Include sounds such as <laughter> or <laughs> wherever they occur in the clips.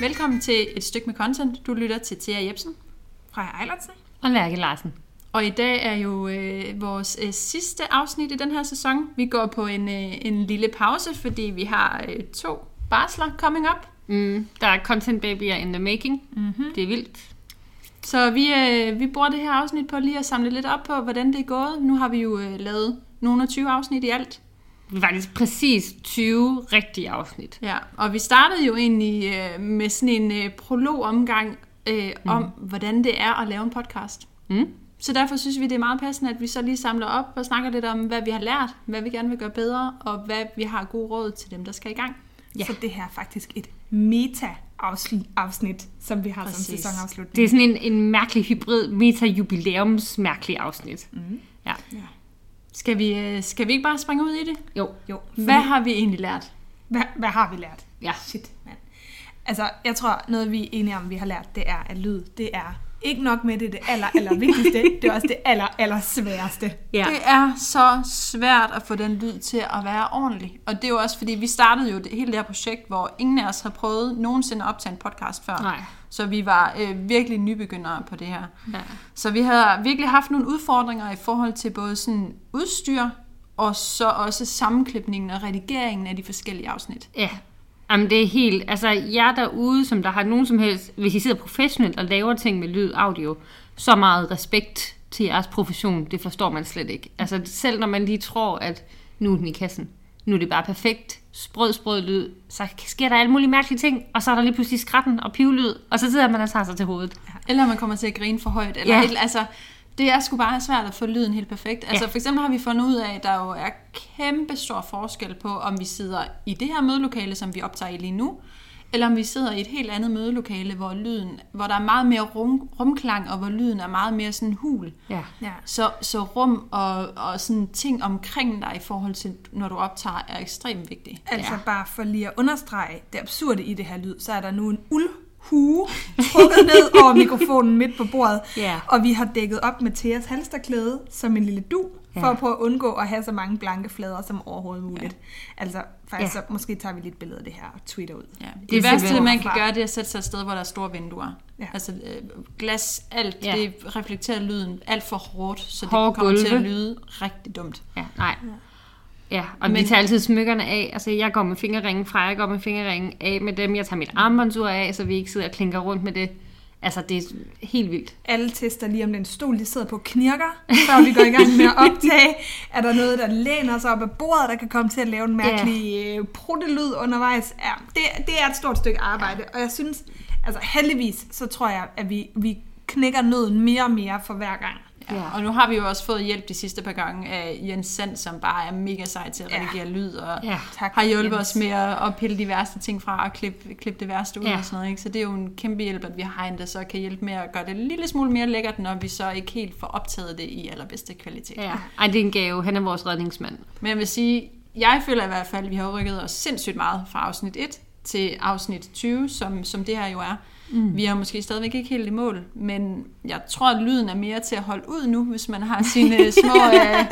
Velkommen til et stykke med content. Du lytter til Thea Jebsen. Freja Eilertsen. Og Lærke Larsen. Og i dag er jo øh, vores øh, sidste afsnit i den her sæson. Vi går på en, øh, en lille pause, fordi vi har øh, to barsler coming up. Mm, der er content babyer in the making. Mm-hmm. Det er vildt. Så vi, øh, vi bruger det her afsnit på lige at samle lidt op på, hvordan det er gået. Nu har vi jo øh, lavet nogle af 20 afsnit i alt. Faktisk præcis 20 rigtige afsnit. Ja, og vi startede jo egentlig øh, med sådan en øh, prolog-omgang øh, mm. om, hvordan det er at lave en podcast. Mm? Så derfor synes vi, det er meget passende, at vi så lige samler op og snakker lidt om, hvad vi har lært, hvad vi gerne vil gøre bedre, og hvad vi har gode råd til dem, der skal i gang. Ja. Så det her er faktisk et meta-afsnit, som vi har Præcis. som sæsonafslutning. Det er sådan en, en mærkelig hybrid meta-jubilæums mærkelig afsnit. Mm. Ja. Skal vi, øh, skal vi ikke bare springe ud i det? Jo. Jo, Hvad har vi egentlig lært? hvad, hvad har vi lært? Ja. Shit, mand. Altså, jeg tror, noget vi er enige om, vi har lært, det er, at lyd, det er ikke nok med det, det aller, aller vigtigste. <laughs> det er også det aller, aller sværeste. Ja. Det er så svært at få den lyd til at være ordentlig. Og det er jo også, fordi vi startede jo det, hele det her projekt, hvor ingen af os har prøvet nogensinde at optage en podcast før. Nej. Så vi var øh, virkelig nybegyndere på det her. Ja. Så vi havde virkelig haft nogle udfordringer i forhold til både sådan udstyr, og så også sammenklipningen og redigeringen af de forskellige afsnit. Ja. Jamen det er helt, altså jer derude, som der har nogen som helst, hvis I sidder professionelt og laver ting med lyd, audio, så meget respekt til jeres profession, det forstår man slet ikke. Altså selv når man lige tror, at nu er den i kassen, nu er det bare perfekt, sprød, sprød lyd, så sker der alle mulige mærkelige ting, og så er der lige pludselig skratten og pivlyd, og så sidder man og tager sig til hovedet. Eller man kommer til at grine for højt. Eller Ja. et, altså, det er sgu bare svært at få lyden helt perfekt. Altså Ja. for eksempel har vi fundet ud af, at der jo er kæmpe stor forskel på, om vi sidder i det her mødelokale, som vi optager i lige nu, eller om vi sidder i et helt andet mødelokale, hvor lyden, hvor der er meget mere rum, rumklang, og hvor lyden er meget mere sådan hul. Ja. Ja. Så, så rum og, og sådan ting omkring dig i forhold til, når du optager, er ekstremt vigtigt. Altså Ja. bare for lige at understrege det absurde i det her lyd, så er der nu en uldhue trukket ned over mikrofonen midt på bordet. Ja. Og vi har dækket op med Theas halsterklæde som en lille du, for Ja. at prøve at undgå at have så mange blanke flader som overhovedet muligt. Altså faktisk, Ja. så måske tager vi lidt billede af det her og tweeter ud. Ja. Det, Det det værste, man kan gøre, det er at sætte sig et sted, hvor der er store vinduer. Ja. Altså øh, glas, alt, Ja. ja. det reflekterer lyden alt for hårdt, så det Hårde kommer til at gulve. lyde rigtig dumt. Ja, nej. Ja, og Men... vi tager altid smykkerne af. Altså, jeg går med fingerringen fra, jeg går med fingerringen af med dem. Jeg tager mit armbåndsur af, så vi ikke sidder og klinker rundt med det. Altså, det er helt vildt. Alle tester lige, om den stol, de sidder på, knirker, før vi går i gang med at optage. <laughs> Er der noget, der læner sig op ad bordet, der kan komme til at lave en mærkelig yeah. pruttelyd undervejs? Ja, det, det er et stort stykke arbejde, og jeg synes, altså heldigvis, så tror jeg, at vi, vi knækker nøden mere og mere for hver gang. Ja. Ja. Og nu har vi jo også fået hjælp de sidste par gange af Jens Sand, som bare er mega sej til at Ja. redigere lyd, og Ja. Tak, har hjulpet Jens. os med at at pille de værste ting fra og klippe, klippe det værste ud Ja. og sådan noget. Ikke? Så det er jo en kæmpe hjælp, at vi har en, der så kan hjælpe med at gøre det en lille smule mere lækkert, når vi så ikke helt får optaget det i allerbedste kvalitet. Ja. Ej, det er en gave. Han er vores redningsmand. Men jeg vil sige, jeg føler i hvert fald, at vi har rykket os sindssygt meget fra afsnit 1 til afsnit 20, som, som det her jo er. Mm. Vi er måske stadigvæk ikke helt i mål, men jeg tror, at lyden er mere til at holde ud nu, hvis man har sine <laughs> små øh,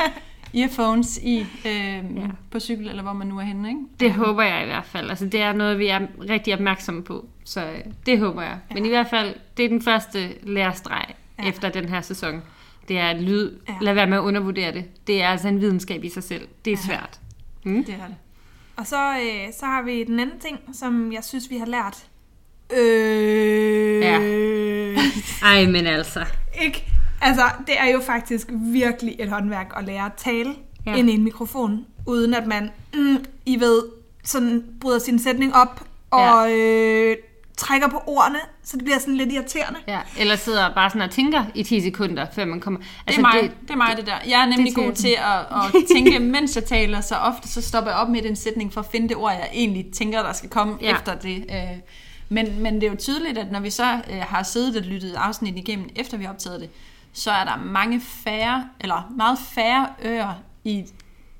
earphones i øh, ja. på cykel, eller hvor man nu er henne. Ikke? Det håber jeg i hvert fald. Altså, det er noget, vi er rigtig opmærksomme på. Så øh, det håber jeg. Men i hvert fald, det er den første lærestreg Ja. ja. efter den her sæson. Det er lyd. Ja. Ja. Lad være med at undervurdere det. Det er altså en videnskab i sig selv. Det er Ja. svært. Mm? Det er det. Og så, øh, så har vi den anden ting, som jeg synes, vi har lært. Øh, Ja. Ej, men altså. Ikke? Altså, det er jo faktisk virkelig et håndværk at lære at tale ja. Ja. ind i en mikrofon, uden at man, mm, I ved, sådan bryder sin sætning op og øh, trækker på ordene, så det bliver sådan lidt irriterende. Ja, eller sidder bare sådan og tænker i 10 sekunder, før man kommer... Altså, det, er mig, det, det er mig, det der. Jeg er nemlig god til at, at <laughs> tænke, mens jeg taler, så ofte så stopper jeg op med den sætning for at finde det ord, jeg egentlig tænker, der skal komme ja. Efter det. øh. Men, men det er jo tydeligt, at når vi så øh, har siddet og lyttet afsnit igennem, efter vi har optaget det, så er der mange færre, eller meget færre ører i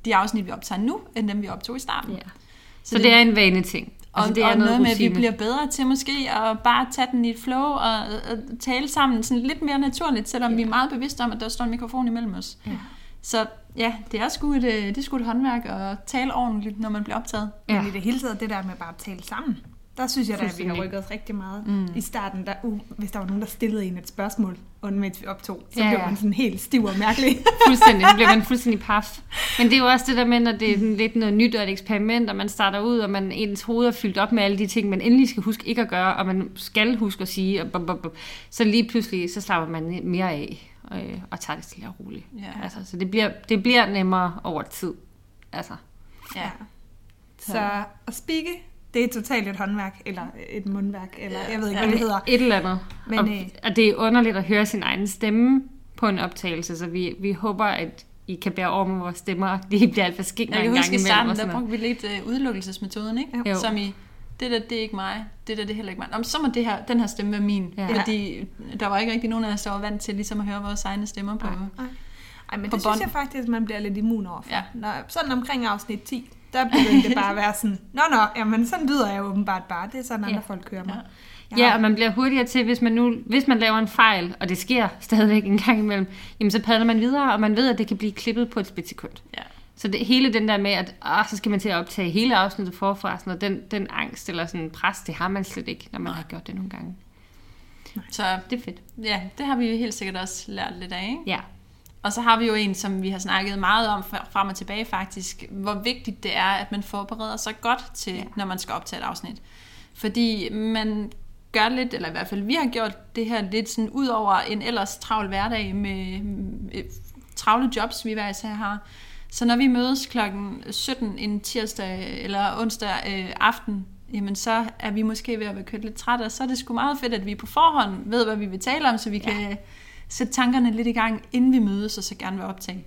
de afsnit, vi optager nu, end dem, vi optog i starten. Ja. Så, så det, det er en vane ting. Altså, det er og noget, med, at vi bliver bedre til måske at bare tage den i et flow og, og tale sammen sådan lidt mere naturligt, selvom ja. vi er meget bevidste om, at der står en mikrofon imellem os. Ja. Så ja, det er sgu et, øh, det er sgu et håndværk at tale ordentligt, når man bliver optaget. Men Ja. i det hele taget, det der med bare at tale sammen, Der synes jeg da, at vi har rykket os rigtig meget. Mm. I starten, der, uh, hvis der var nogen, der stillede en et spørgsmål, og mens vi optog, så Ja, ja, blev man sådan helt stiv og mærkelig. <laughs> Fuldstændig, så bliver man <laughs> fuldstændig paf. Men det er jo også det der med, når det er sådan lidt noget nyt og et eksperiment, og man starter ud, og man ens hoved er fyldt op med alle de ting, man endelig skal huske ikke at gøre, og man skal huske at sige, og bum, bum, bum. så lige pludselig, så slapper man mere af, og, og tager det stille og roligt. Ja. Altså, så det bliver, det bliver nemmere over tid. Altså, Ja. Så at spikke, det er totalt et håndværk, eller et mundværk, eller jeg ved ikke, hvad det hedder. et eller andet. Men, og, øh, og det er underligt at høre sin egen stemme på en optagelse, så vi, vi håber, at I kan bære over med vores stemmer. <laughs> De bliver alt for skængere Jeg en kan gang huske i starten, der brugte vi lidt øh, udelukkelsesmetoden, ikke? Jo. Som i, det der, det er ikke mig, det der, det er heller ikke mig. Om, så må det her, den her stemme være min. Ja. Fordi der var ikke rigtig nogen af os, der var vant til ligesom at høre vores egne stemmer på. Nej. Ej, men På det synes bånd. jeg faktisk, man bliver lidt immun over for. Ja. Når, sådan omkring afsnit 10, der begyndte det <laughs> bare at være sådan, nå nå, jamen sådan lyder jeg åbenbart bare, det er sådan andre Ja. folk hører mig. Ja. Ja, har- og man bliver hurtigere til, hvis man nu hvis man laver en fejl, og det sker stadigvæk en gang imellem, jamen så padler man videre, og man ved, at det kan blive klippet på et splitsekund. Ja. Så det, hele den der med, at ah, så skal man til at optage hele afsnittet forfra, sådan noget, den, den angst eller sådan pres, det har man slet ikke, når man har gjort det nogle gange. Så Det er fedt. ja, det har vi jo helt sikkert også lært lidt af, ikke? Ja. Og så har vi jo en, som vi har snakket meget om frem og tilbage faktisk, hvor vigtigt det er, at man forbereder sig godt til, ja. når man skal optage et afsnit. Fordi man gør lidt, eller i hvert fald vi har gjort det her lidt sådan ud over en ellers travl hverdag med med travle jobs, vi hver især har. Så når vi mødes klokken 17 en tirsdag eller onsdag øh, aften, jamen så er vi måske ved at være kørt lidt trætte, og så er det sgu meget fedt, at vi på forhånd ved, hvad vi vil tale om, så vi ja. kan sætte tankerne lidt i gang, inden vi mødes, og så gerne vil optage.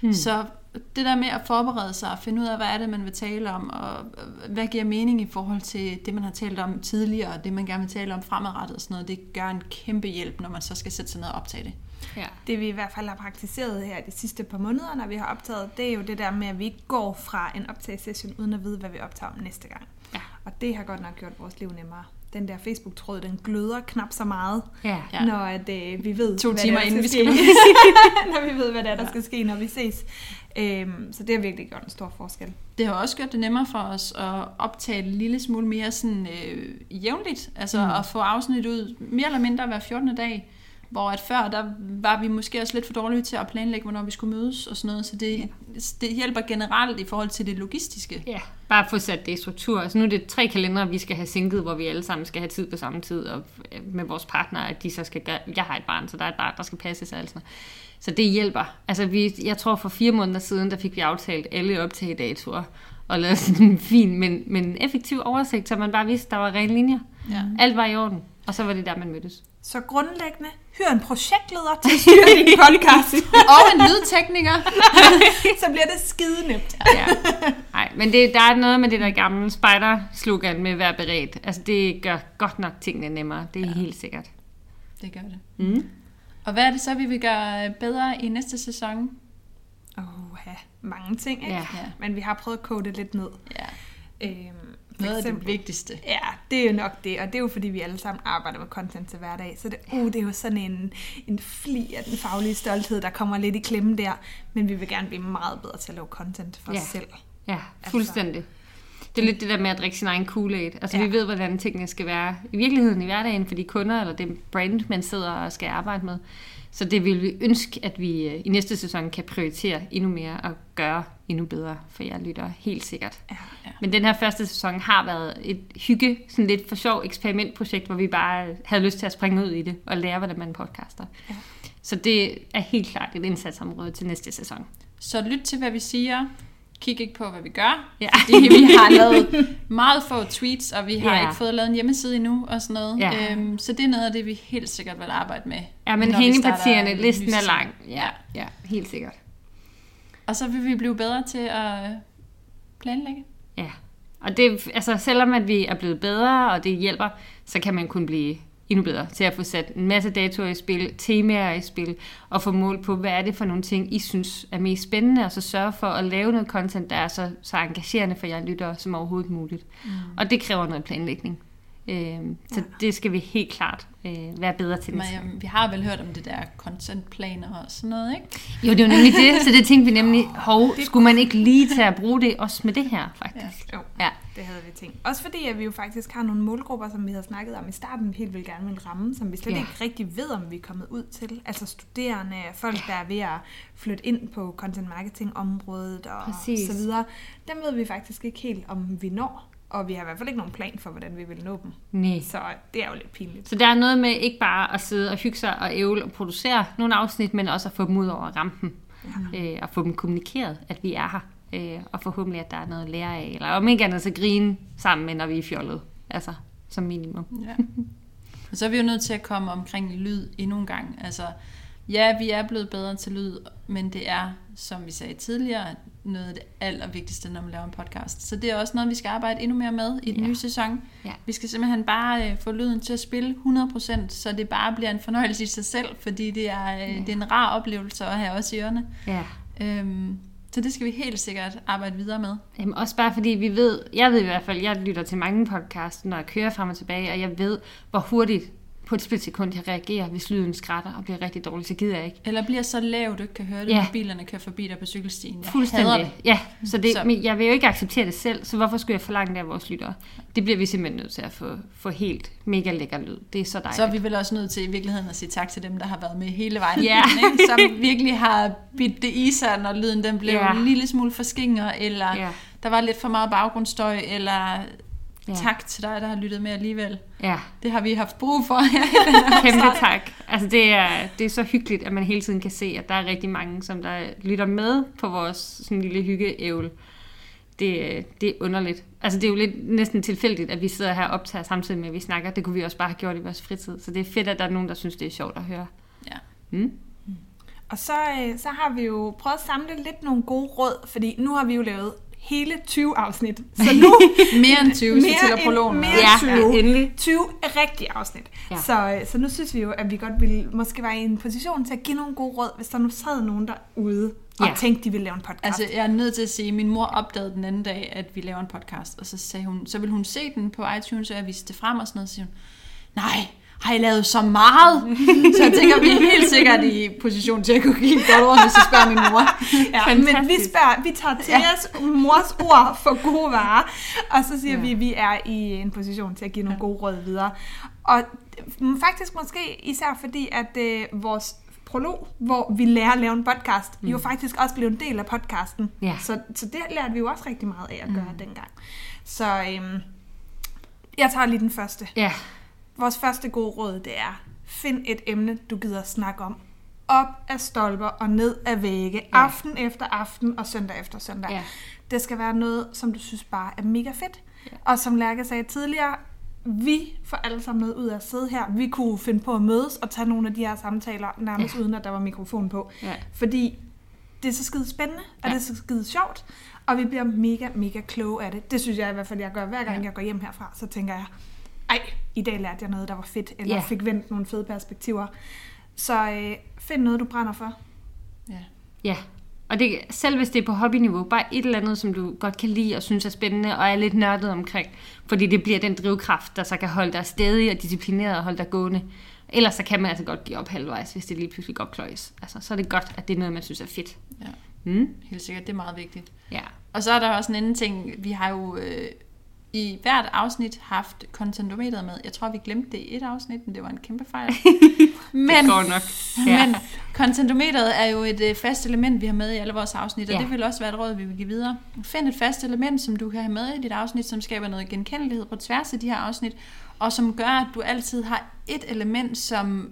Hmm. Så det der med at forberede sig og finde ud af, hvad er det, man vil tale om, og hvad giver mening i forhold til det, man har talt om tidligere, og det, man gerne vil tale om fremadrettet og sådan noget, det gør en kæmpe hjælp, når man så skal sætte sig ned og optage det. ja. Det vi i hvert fald har praktiseret her de sidste par måneder, når vi har optaget, det er jo det der med, at vi ikke går fra en optagesession, uden at vide, hvad vi optager om næste gang. Ja. Og det har godt nok gjort vores liv nemmere. Den der Facebook-tråd, den gløder knap så meget, Ja. Ja. når at, øh, vi ved, To hvad timer der inden vi skal <laughs> når vi ved, hvad der, er, der skal ske, når vi ses. Øhm, så det har virkelig gjort en stor forskel. Det har også gjort det nemmere for os at optage en lille smule mere sådan, øh, jævnligt, altså mm. at få afsnit ud mere eller mindre hver 14. dag, hvor at før, der var vi måske også lidt for dårlige til at planlægge, hvornår vi skulle mødes og sådan noget, så det, det hjælper generelt i forhold til det logistiske. Ja, bare få sat det i struktur. Altså nu er det tre kalendere, vi skal have sinket, hvor vi alle sammen skal have tid på samme tid, og øh, med vores partner, at de så skal gøre... Jeg har et barn, så der er et barn, der skal passes og alt sådan noget. Så det hjælper. Altså vi, jeg tror for fire måneder siden, der fik vi aftalt alle optagedatoer, og lavet sådan en fin, men, men effektiv oversigt, så man bare vidste, der var rene linjer. Ja. Alt var i orden, og så var det der, man mødtes. Så grundlæggende, hyr en projektleder til at styre din podcast, <laughs> Og en lydtekniker. <laughs> så bliver det skide nemt. Ja. Nej, men det, der er noget med det der gamle spider-slogan med at være beredt. Altså det gør godt nok tingene nemmere, det er ja. helt sikkert. Det gør det. Mm. Og hvad er det så, vi vil gøre bedre i næste sæson? Åh, ja, mange ting, ikke? Ja. Men vi har prøvet at kode det lidt ned. Ja, Øhm, noget af det vigtigste. Ja, det er jo nok det, og det er jo fordi, vi alle sammen arbejder med content til hverdag. Så det, uh, det er jo sådan en, en fli af den faglige stolthed, der kommer lidt i klemme der. Men vi vil gerne blive meget bedre til at lave content for Ja. os selv. Ja, fuldstændig. Det er lidt det der med at drikke sin egen Kool-Aid. Altså ja. Ja. vi ved, hvordan tingene skal være i virkeligheden i hverdagen for de kunder, eller det brand, man sidder og skal arbejde med. Så det vil vi ønske, at vi øh, i næste sæson kan prioritere endnu mere og gøre endnu bedre for jer lytter, helt sikkert. Ja. Ja. Men den her første sæson har været et hygge, sådan lidt for sjov eksperimentprojekt, hvor vi bare havde lyst til at springe ud i det og lære, hvordan man podcaster. Ja. Så det er helt klart et indsatsområde til næste sæson. Så lyt til, hvad vi siger. Kig ikke på, hvad vi gør. Ja. Fordi vi <laughs> har lavet meget få tweets, og vi har Ja. ikke fået lavet en hjemmeside endnu og sådan noget. Ja. Øhm, så det er noget af det, vi helt sikkert vil arbejde med. Ja, men hængepartierne, listen er lang. Ja, ja, helt sikkert. Og så vil vi blive bedre til at planlægge. Ja, og det, altså, selvom at vi er blevet bedre, og det hjælper, så kan man kun blive endnu bedre til at få sat en masse datoer i spil, temaer i spil, og få mål på, hvad er det for nogle ting, I synes er mest spændende, og så sørge for at lave noget content, der er så, så engagerende for jer lyttere som overhovedet muligt. Mm. Og det kræver noget planlægning. Øhm, så det skal vi helt klart øh, være bedre til. Men, gang. øhm, vi har vel hørt om det der contentplaner og sådan noget, ikke? Jo, det var nemlig det, så det tænkte vi nemlig, <laughs> hov, skulle man ikke lige tage at bruge det også med det her, faktisk? Jo, Ja. det havde vi tænkt. Også fordi, at vi jo faktisk har nogle målgrupper, som vi havde snakket om i starten, vi helt vil gerne vil ramme, som vi slet Ja. ja. ikke rigtig ved, om vi er kommet ud til. Altså studerende, folk, der er ved at flytte ind på content marketing området og Præcis. så videre. Dem ved vi faktisk ikke helt, om vi når. Og vi har i hvert fald ikke nogen plan for, hvordan vi vil nå dem. Nej. Så det er jo lidt pinligt. Så der er noget med ikke bare at sidde og hygge sig og ævle og producere nogle afsnit, men også at få dem ud over rampen. Ja. Øh, og få dem kommunikeret, at vi er her. Øh, og forhåbentlig, at der er noget at lære af. Eller om ikke andet, så grine sammen med, når vi er fjollet. Altså, som minimum. Ja. Og så er vi jo nødt til at komme omkring lyd endnu en gang. Altså, ja, vi er blevet bedre til lyd, men det er, som vi sagde tidligere, noget af det allervigtigste, når man laver en podcast. Så det er også noget, vi skal arbejde endnu mere med i den Ja. nye sæson. Ja. Vi skal simpelthen bare øh, få lyden til at spille 100%, så det bare bliver en fornøjelse i sig selv, fordi det er, øh, det er en rar oplevelse at have os i ørerne. Ja. Øhm, så det skal vi helt sikkert arbejde videre med. Jamen også bare fordi vi ved, jeg ved i hvert fald, jeg lytter til mange podcasts, når jeg kører frem og tilbage, og jeg ved, hvor hurtigt på et splitsekund jeg reagerer, hvis lyden skrætter og bliver rigtig dårlig, så gider jeg ikke. Eller bliver så lav, du ikke kan høre det, Ja. når bilerne kører forbi dig på cykelstien. Jeg hader Fuldstændig. det. Ja, så, det, Så- men jeg vil jo ikke acceptere det selv, så hvorfor skulle jeg forlange det af vores lyttere? Det bliver vi simpelthen nødt til at få, få helt mega lækker lyd. Det er så dejligt. Så er vi vel også nødt til i virkeligheden at sige tak til dem, der har været med hele vejen. Ja. igennem, ikke? Som virkelig har bidt det i sig, når lyden den blev Ja. en lille smule forskinger, eller Ja. der var lidt for meget baggrundsstøj, eller Ja. tak til dig, der har lyttet med alligevel. Ja, Det har vi haft brug for. <laughs> kæmpe tak. Altså det er, det er så hyggeligt, at man hele tiden kan se, at der er rigtig mange, som der lytter med på vores sådan lille hyggeævl. Det, det er underligt. Altså det er jo lidt næsten tilfældigt, at vi sidder her og optager samtidig med, at vi snakker. Det kunne vi også bare have gjort i vores fritid. Så det er fedt, at der er nogen, der synes, det er sjovt at høre. Ja. Mm? Og så, øh, så har vi jo prøvet at samle lidt nogle gode råd, fordi nu har vi jo lavet hele 20 afsnit. <laughs> Så nu Mere end 20, så Mere tæller end- prologen. med. mere- Ja, 20. endelig. 20 rigtige afsnit. Ja. Ja. Så, øh, så nu synes vi jo, at vi godt ville måske være i en position til at give nogle gode råd, hvis der nu sad nogen derude og Ja. tænkte, de ville lave en podcast. Altså, jeg er nødt til at sige, at min mor opdagede den anden dag, at vi laver en podcast, og så sagde hun, så ville hun se den på iTunes, og jeg viste det frem og sådan noget, og så siger hun, nej, har I lavet så meget? <laughs> så jeg tænker, vi er helt sikkert i position til at kunne give et godt ord, hvis jeg spørger min mor. <laughs> Ja, men vi spørger, vi tager Theas mors ord for gode varer, og så siger Ja. ja. vi, at vi er i en position til at give nogle gode råd videre. Og faktisk måske især fordi, at øh, vores prolog, hvor vi lærer at lave en podcast, mm. jo faktisk også blev en del af podcasten. Ja. Så, så det lærte vi jo også rigtig meget af at gøre mm. dengang. Så øhm, jeg tager lige den første. Ja, Vores første gode råd, det er, find et emne, du gider snakke om. Op af stolper og ned af vægge, Ja. aften efter aften og søndag efter søndag. Ja. Det skal være noget, som du synes bare er mega fedt. Ja. Og som Lærke sagde tidligere, vi får alle sammen noget ud af at sidde her. Vi kunne finde på at mødes og tage nogle af de her samtaler, nærmest Ja. uden at der var mikrofon på. ja. Fordi det er så skide spændende, og Ja. det er så skide sjovt, og vi bliver mega, mega kloge af det. Det synes jeg i hvert fald, jeg gør hver gang, Ja. jeg går hjem herfra, så tænker jeg, ej, i dag lærte jeg noget, der var fedt, eller Ja. fik vendt nogle fede perspektiver. Så øh, find noget, du brænder for. Ja. Ja, og det, selv hvis det er på hobbyniveau, bare et eller andet, som du godt kan lide og synes er spændende og er lidt nørdet omkring, fordi det bliver den drivkraft, der så kan holde dig stedig og disciplineret og holde dig gående. Ellers så kan man altså godt give op halvvejs, hvis det lige pludselig godt kløjes. Altså, så er det godt, at det er noget, man synes er fedt. Ja. Mm? Helt sikkert, det er meget vigtigt. Ja. Og så er der også en anden ting, vi har jo øh, i hvert afsnit haft contentometeret med. Jeg tror, vi glemte det i et afsnit, men det var en kæmpe fejl. <laughs> men, det går nok. Ja. men contentometeret er jo et øh, fast element, vi har med i alle vores afsnit, og Ja. det vil også være et råd, vi vil give videre. Find et fast element, som du kan have med i dit afsnit, som skaber noget genkendelighed på tværs af de her afsnit, og som gør, at du altid har et element, som,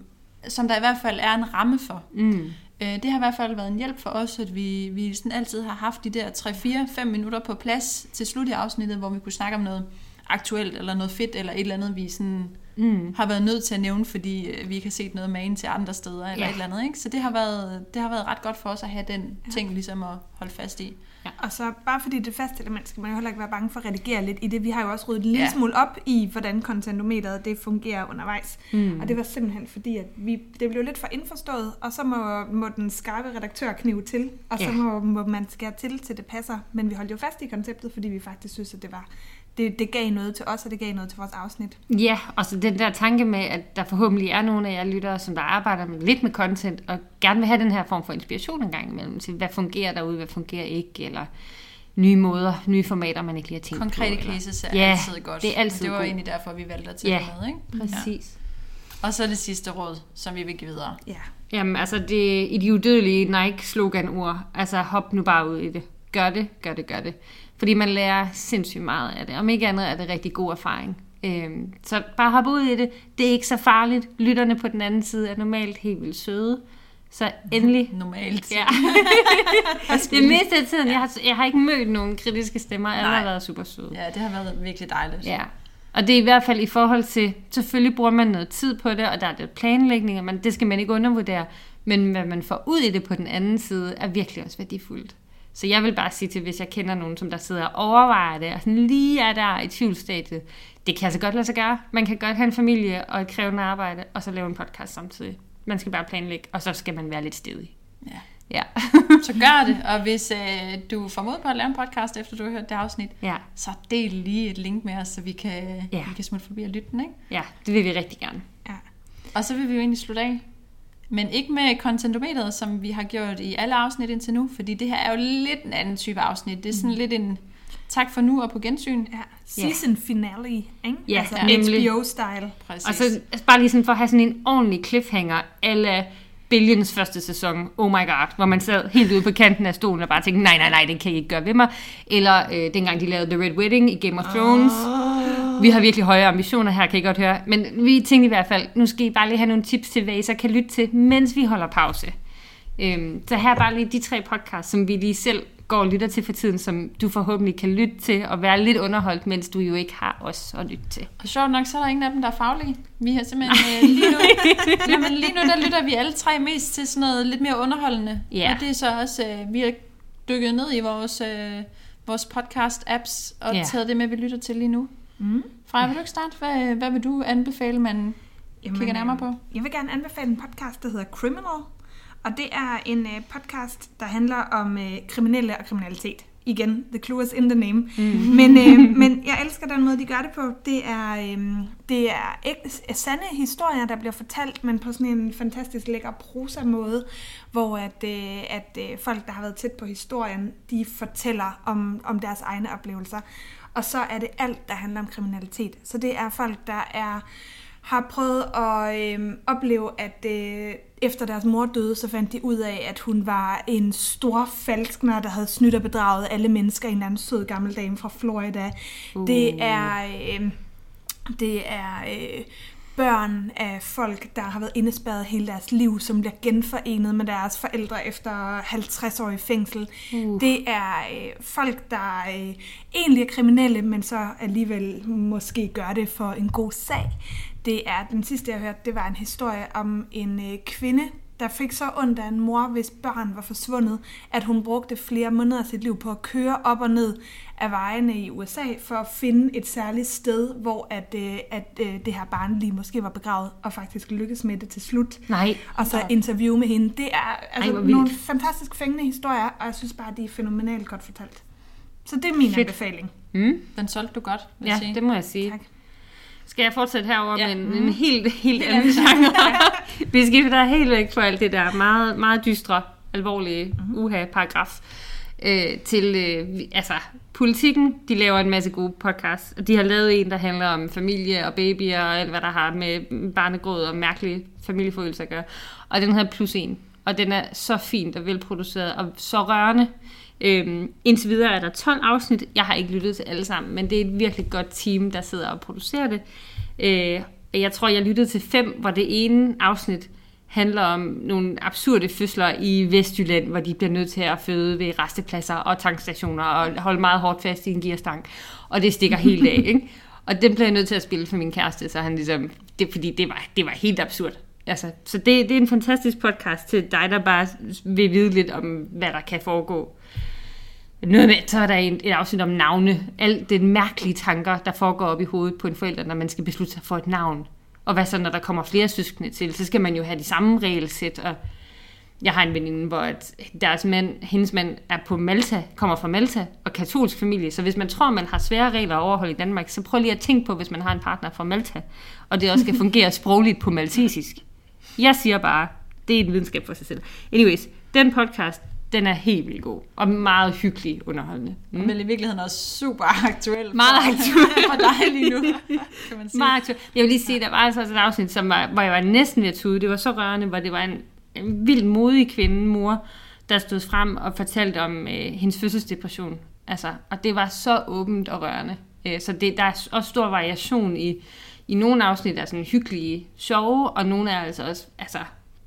som der i hvert fald er en ramme for. Mm. Øh, Det har i hvert fald været en hjælp for os, at vi, vi sådan altid har haft de der 3-4-5 minutter på plads til slut i afsnittet, hvor vi kunne snakke om noget aktuelt, eller noget fedt, eller et eller andet, vi sådan Mm. har været nødt til at nævne, fordi øh, vi ikke har set noget magen til andre steder, eller Ja. et eller andet. Ikke? Så det har, været, det har været ret godt for os at have den ting ligesom at holde fast i. Og så bare fordi det er fast element, skal man jo heller ikke være bange for at redigere lidt i det. Vi har jo også ryddet en lille Ja. smule op i, hvordan contentometeret det fungerer undervejs. Mm. Og det var simpelthen fordi, at vi, det blev lidt for indforstået, og så må, må den skarpe redaktør knive til, og så Ja. må, må man skære til, til det passer. Men vi holdt jo fast i konceptet, fordi vi faktisk synes, at det var det, det gav noget til os, og det gav noget til vores afsnit. Ja, og så den der tanke med, at der forhåbentlig er nogle af jer lyttere, som der arbejder med, lidt med content, og gerne vil have den her form for inspiration en gang imellem til, hvad fungerer derude, hvad fungerer ikke, eller nye måder, nye formater, man ikke lige har tænkt Konkrete på. eller- cases er Ja, altid godt. det er altid det var god. egentlig derfor, vi valgte at tage Ja, det med. Ikke? Præcis. Og så det sidste råd, som vi vil give videre. Ja. Jamen, altså det i de udødelige Nike-slogan-ord. Altså, hop nu bare ud i det. Gør det, gør det, gør det. Fordi man lærer sindssygt meget af det. Om ikke andet er det rigtig god erfaring. Øhm, så bare hop ud i det. Det er ikke så farligt. Lytterne på den anden side er normalt helt vildt søde. Så endelig... <laughs> Normalt. Ja. <laughs> det meste af tiden, jeg har, jeg har ikke mødt nogen kritiske stemmer. Alle har været super søde. ja, det har været virkelig dejligt. Ja. Og det er i hvert fald i forhold til, selvfølgelig bruger man noget tid på det, og der er lidt planlægning, og man, det skal man ikke undervurdere, men hvad man får ud i det på den anden side, er virkelig også værdifuldt. Så jeg vil bare sige til, hvis jeg kender nogen, som der sidder og overvejer det, og sådan lige er der i tvivlstadiet, det kan altså godt lade sig gøre. Man kan godt have en familie og et krævende arbejde, og så lave en podcast samtidig. Man skal bare planlægge, og så skal man være lidt stedig. Ja. Ja. <laughs> Så gør det, og hvis øh, du får mod på at lave en podcast, efter du har hørt det afsnit, ja. så del lige et link med os, så vi kan, Ja. vi kan smutte forbi og lytte den. Ikke? ja, det vil vi rigtig gerne. ja. Og så vil vi jo egentlig slutte af. Men ikke med contentometeret, som vi har gjort i alle afsnit indtil nu, fordi det her er jo lidt en anden type afsnit. Det er sådan lidt en tak for nu og på gensyn. ja. Season finale, ikke? Ja, altså nemlig. HBO-style. Præcis. Og så altså, bare lige sådan for at have sådan en ordentlig cliffhanger, eller Billions første sæson, oh my god, hvor man sad helt ude på kanten af stolen og bare tænkte, nej, nej, nej, det kan I ikke gøre ved mig. Eller øh, dengang de lavede The Red Wedding i Game of Thrones. Oh. Vi har virkelig høje ambitioner her, kan I godt høre. Men vi tænkte i hvert fald, nu skal I bare lige have nogle tips til, hvad I så kan lytte til, mens vi holder pause. Øhm, så her er bare lige de tre podcasts, som vi lige selv går og lytter til for tiden, som du forhåbentlig kan lytte til og være lidt underholdt, mens du jo ikke har os at lytte til. Og sjovt nok, så er der ingen af dem, der er faglige. Vi har simpelthen øh, lige nu, <laughs> jamen, lige nu, der lytter vi alle tre mest til sådan noget lidt mere underholdende. Ja. Og det er så også, øh, vi har dykket ned i vores, øh, vores podcast-apps og Ja. taget det med, vi lytter til lige nu. Mm. Freja, vil du ikke starte? Hvad, hvad vil du anbefale, man kigger nærmere øh, på? Jeg vil gerne anbefale en podcast, der hedder Criminal. Og det er en øh, podcast, der handler om øh, kriminelle og kriminalitet. Igen, the clue is in the name. Mm. Men, øh, <laughs> men jeg elsker den måde, de gør det på. Det er, øh, det er ikke, sande historier, der bliver fortalt, men på sådan en fantastisk lækker prosa-måde, hvor at, øh, at øh, folk, der har været tæt på historien, de fortæller om, om deres egne oplevelser. Og så er det alt, der handler om kriminalitet. Så det er folk, der er har prøvet at øh, opleve, at øh, efter deres mor døde, så fandt de ud af, at hun var en stor falskner, der havde snydt og bedraget alle mennesker, en eller anden sød gammel dame fra Florida. Uh. Det er, øh, det er øh, børn af folk, der har været indespærret hele deres liv, som bliver genforenet med deres forældre efter 50 år i fængsel. Uh. Det er øh, folk, der øh, egentlig er kriminelle, men så alligevel måske gør det for en god sag. Det er den sidste, jeg hørte, det var en historie om en øh, kvinde, der fik så ondt af en mor, hvis børn var forsvundet, at hun brugte flere måneder af sit liv på at køre op og ned af vejene i USA for at finde et særligt sted, hvor at, øh, at øh, det her barn lige måske var begravet, og faktisk lykkedes med det til slut. Nej. Og så interview med hende. Det er altså, vildt. nogle fantastisk fængende historier, og jeg synes bare, de er fænomenalt godt fortalt. Så det er min Fedt. anbefaling. Mm? Den solgte du godt, vil Ja, sige. det må jeg sige. Tak. Skal jeg fortsætte herover Ja. med en, en helt, helt anden genre? <laughs> Vi skifter der helt væk fra alt det der meget, meget dystre, alvorlige Mhm. uha-paragraf øh, til, øh, altså, politikken, de laver en masse gode podcasts, og de har lavet en, der handler om familie og babyer og alt, hvad der har med barnegråd og mærkelige familieforøgelser at gøre. Og den hedder Plus En, og den er så fint og velproduceret og så rørende. Øhm, indtil videre er der 12 afsnit. Jeg har ikke lyttet til alle sammen, men det er et virkelig godt team, der sidder og producerer det. Øh, jeg tror, jeg lyttede til fem, hvor det ene afsnit handler om nogle absurde fødsler i Vestjylland, hvor de bliver nødt til at føde ved restepladser og tankstationer og holde meget hårdt fast i en gearstang. Og det stikker helt af, <laughs> ikke? Og den blev jeg nødt til at spille for min kæreste, så han ligesom, det, fordi det var, det var helt absurd. Altså, så det, det er en fantastisk podcast til dig, der bare vil vide lidt om, hvad der kan foregå. Noget med, så er der en, et afsnit om navne. Alt det mærkelige tanker, der foregår op i hovedet på en forælder, når man skal beslutte sig for et navn. Og hvad så, når der kommer flere søskende til? Så skal man jo have de samme regelsæt. Og jeg har en veninde, hvor at deres mand, hendes mand er på Malta, kommer fra Malta og katolsk familie. Så hvis man tror, man har svære regler at overholde i Danmark, så prøv lige at tænke på, hvis man har en partner fra Malta, og det også skal fungere sprogligt på maltesisk. Jeg siger bare, det er en videnskab for sig selv. Anyways, den podcast, Den er helt vildt god, og meget hyggelig underholdende. Mm. Men i virkeligheden også super aktuel. Meget for, aktuel. for dig lige nu, kan man sige. Meget aktuel. Jeg vil lige sige, der var altså et afsnit, som var, hvor jeg var næsten ved at tude. Det var så rørende, hvor det var en, en vildt modig kvinde, mor, der stod frem og fortalte om øh, hendes fødselsdepression. Altså, og det var så åbent og rørende. Øh, så det, der er også stor variation i, i nogle afsnit er sådan hyggelige, sjove, og nogle er altså også, altså,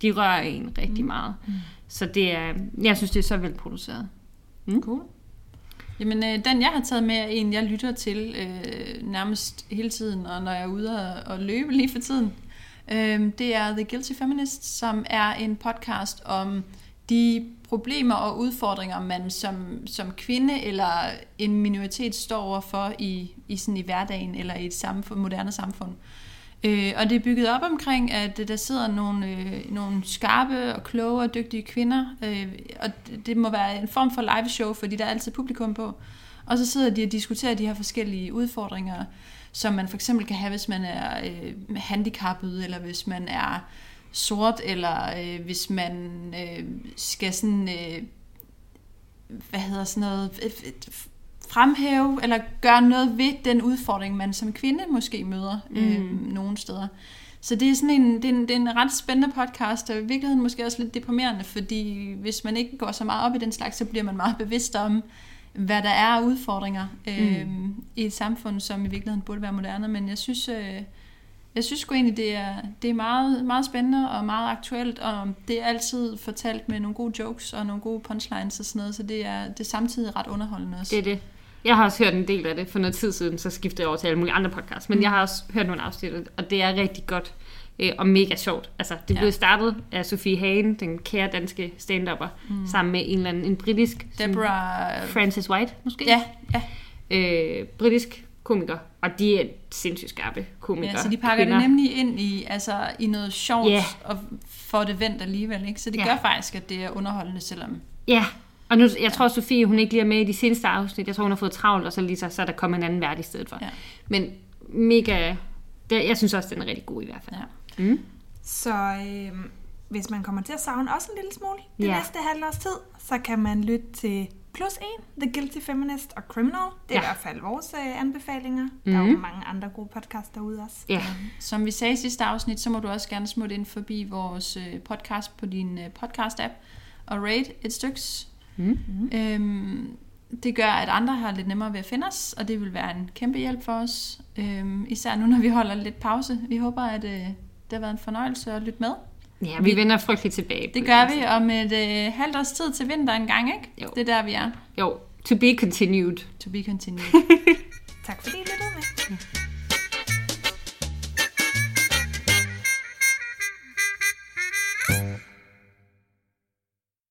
de rører en rigtig meget. Mm. Så det er, jeg synes, det er så velproduceret. Mm. Cool. Jamen, øh, den jeg har taget med er en, jeg lytter til øh, nærmest hele tiden, og når jeg er ude og, og løbe lige for tiden. Øh, det er The Guilty Feminist, som er en podcast om de problemer og udfordringer, man som, som kvinde eller en minoritet står overfor i, i, sådan i hverdagen eller i et samfund, moderne samfund. Øh, og det er bygget op omkring, at der sidder nogle, øh, nogle skarpe og kloge og dygtige kvinder, øh, og det må være en form for live show, fordi der er altid publikum på. Og så sidder de og diskuterer de her forskellige udfordringer, som man for eksempel kan have, hvis man er øh, handicappet, eller hvis man er sort, eller øh, hvis man øh, skal sådan, øh, hvad hedder sådan noget, fremhæve, eller gøre noget ved den udfordring, man som kvinde måske møder mm. øh, nogle steder. Så det er sådan en, det er en, det er en ret spændende podcast, og i virkeligheden måske også lidt deprimerende, fordi hvis man ikke går så meget op i den slags, så bliver man meget bevidst om, hvad der er af udfordringer øh, mm. i et samfund, som i virkeligheden burde være moderne. Men jeg synes, øh, jeg synes sgu egentlig, det er, det er meget, meget spændende og meget aktuelt, og det er altid fortalt med nogle gode jokes og nogle gode punchlines og sådan noget, så det er, det er samtidig ret underholdende også. Det er det. Jeg har også hørt en del af det for noget tid siden, så skiftede jeg over til alle mulige andre podcasts, men mm. jeg har også hørt nogle afsnit, og det er rigtig godt øh, og mega sjovt. Altså, det blev ja. startet af Sofie Hagen, den kære danske stand-upper, mm. sammen med en eller anden en britisk... Deborah... Francis White, måske? Ja, ja. Øh, britisk komiker, og de er sindssygt skarpe komikere. Ja, så de pakker kvinder. det nemlig ind i, altså, i noget sjovt, yeah. og får det vendt alligevel. Ikke? Så det yeah. gør faktisk, at det er underholdende, selvom... Ja, og nu, jeg tror, Sofie, hun ikke lige er med i de seneste afsnit. Jeg tror, hun har fået travlt, og så, lige så, så er der kommet en anden vært i stedet for. Ja. Men mega... Det, jeg synes også, den er rigtig god i hvert fald. Ja. Mm. Så øh, hvis man kommer til at savne også en lille smule det ja. næste halve års tid, så kan man lytte til Plus en, The Guilty Feminist og Criminal. Det er ja. i hvert fald vores uh, anbefalinger. Mm. Der er jo mhm. mange andre gode podcasts derude også. Ja. Som vi sagde i sidste afsnit, så må du også gerne smutte ind forbi vores uh, podcast på din uh, podcast-app og rate et styks. Mm. Øhm, det gør, at andre har lidt nemmere ved at finde os, og det vil være en kæmpe hjælp for os. Øhm, især nu, når vi holder lidt pause. Vi håber, at uh, det har været en fornøjelse at lytte med. Ja, vi, vi vender frygteligt tilbage. Det gør vi om et øh, halvt års tid til vinter en gang, ikke? Jo. Det er der, vi er. Jo, to be continued. To be continued. <laughs> tak fordi I lyttede med. Ja.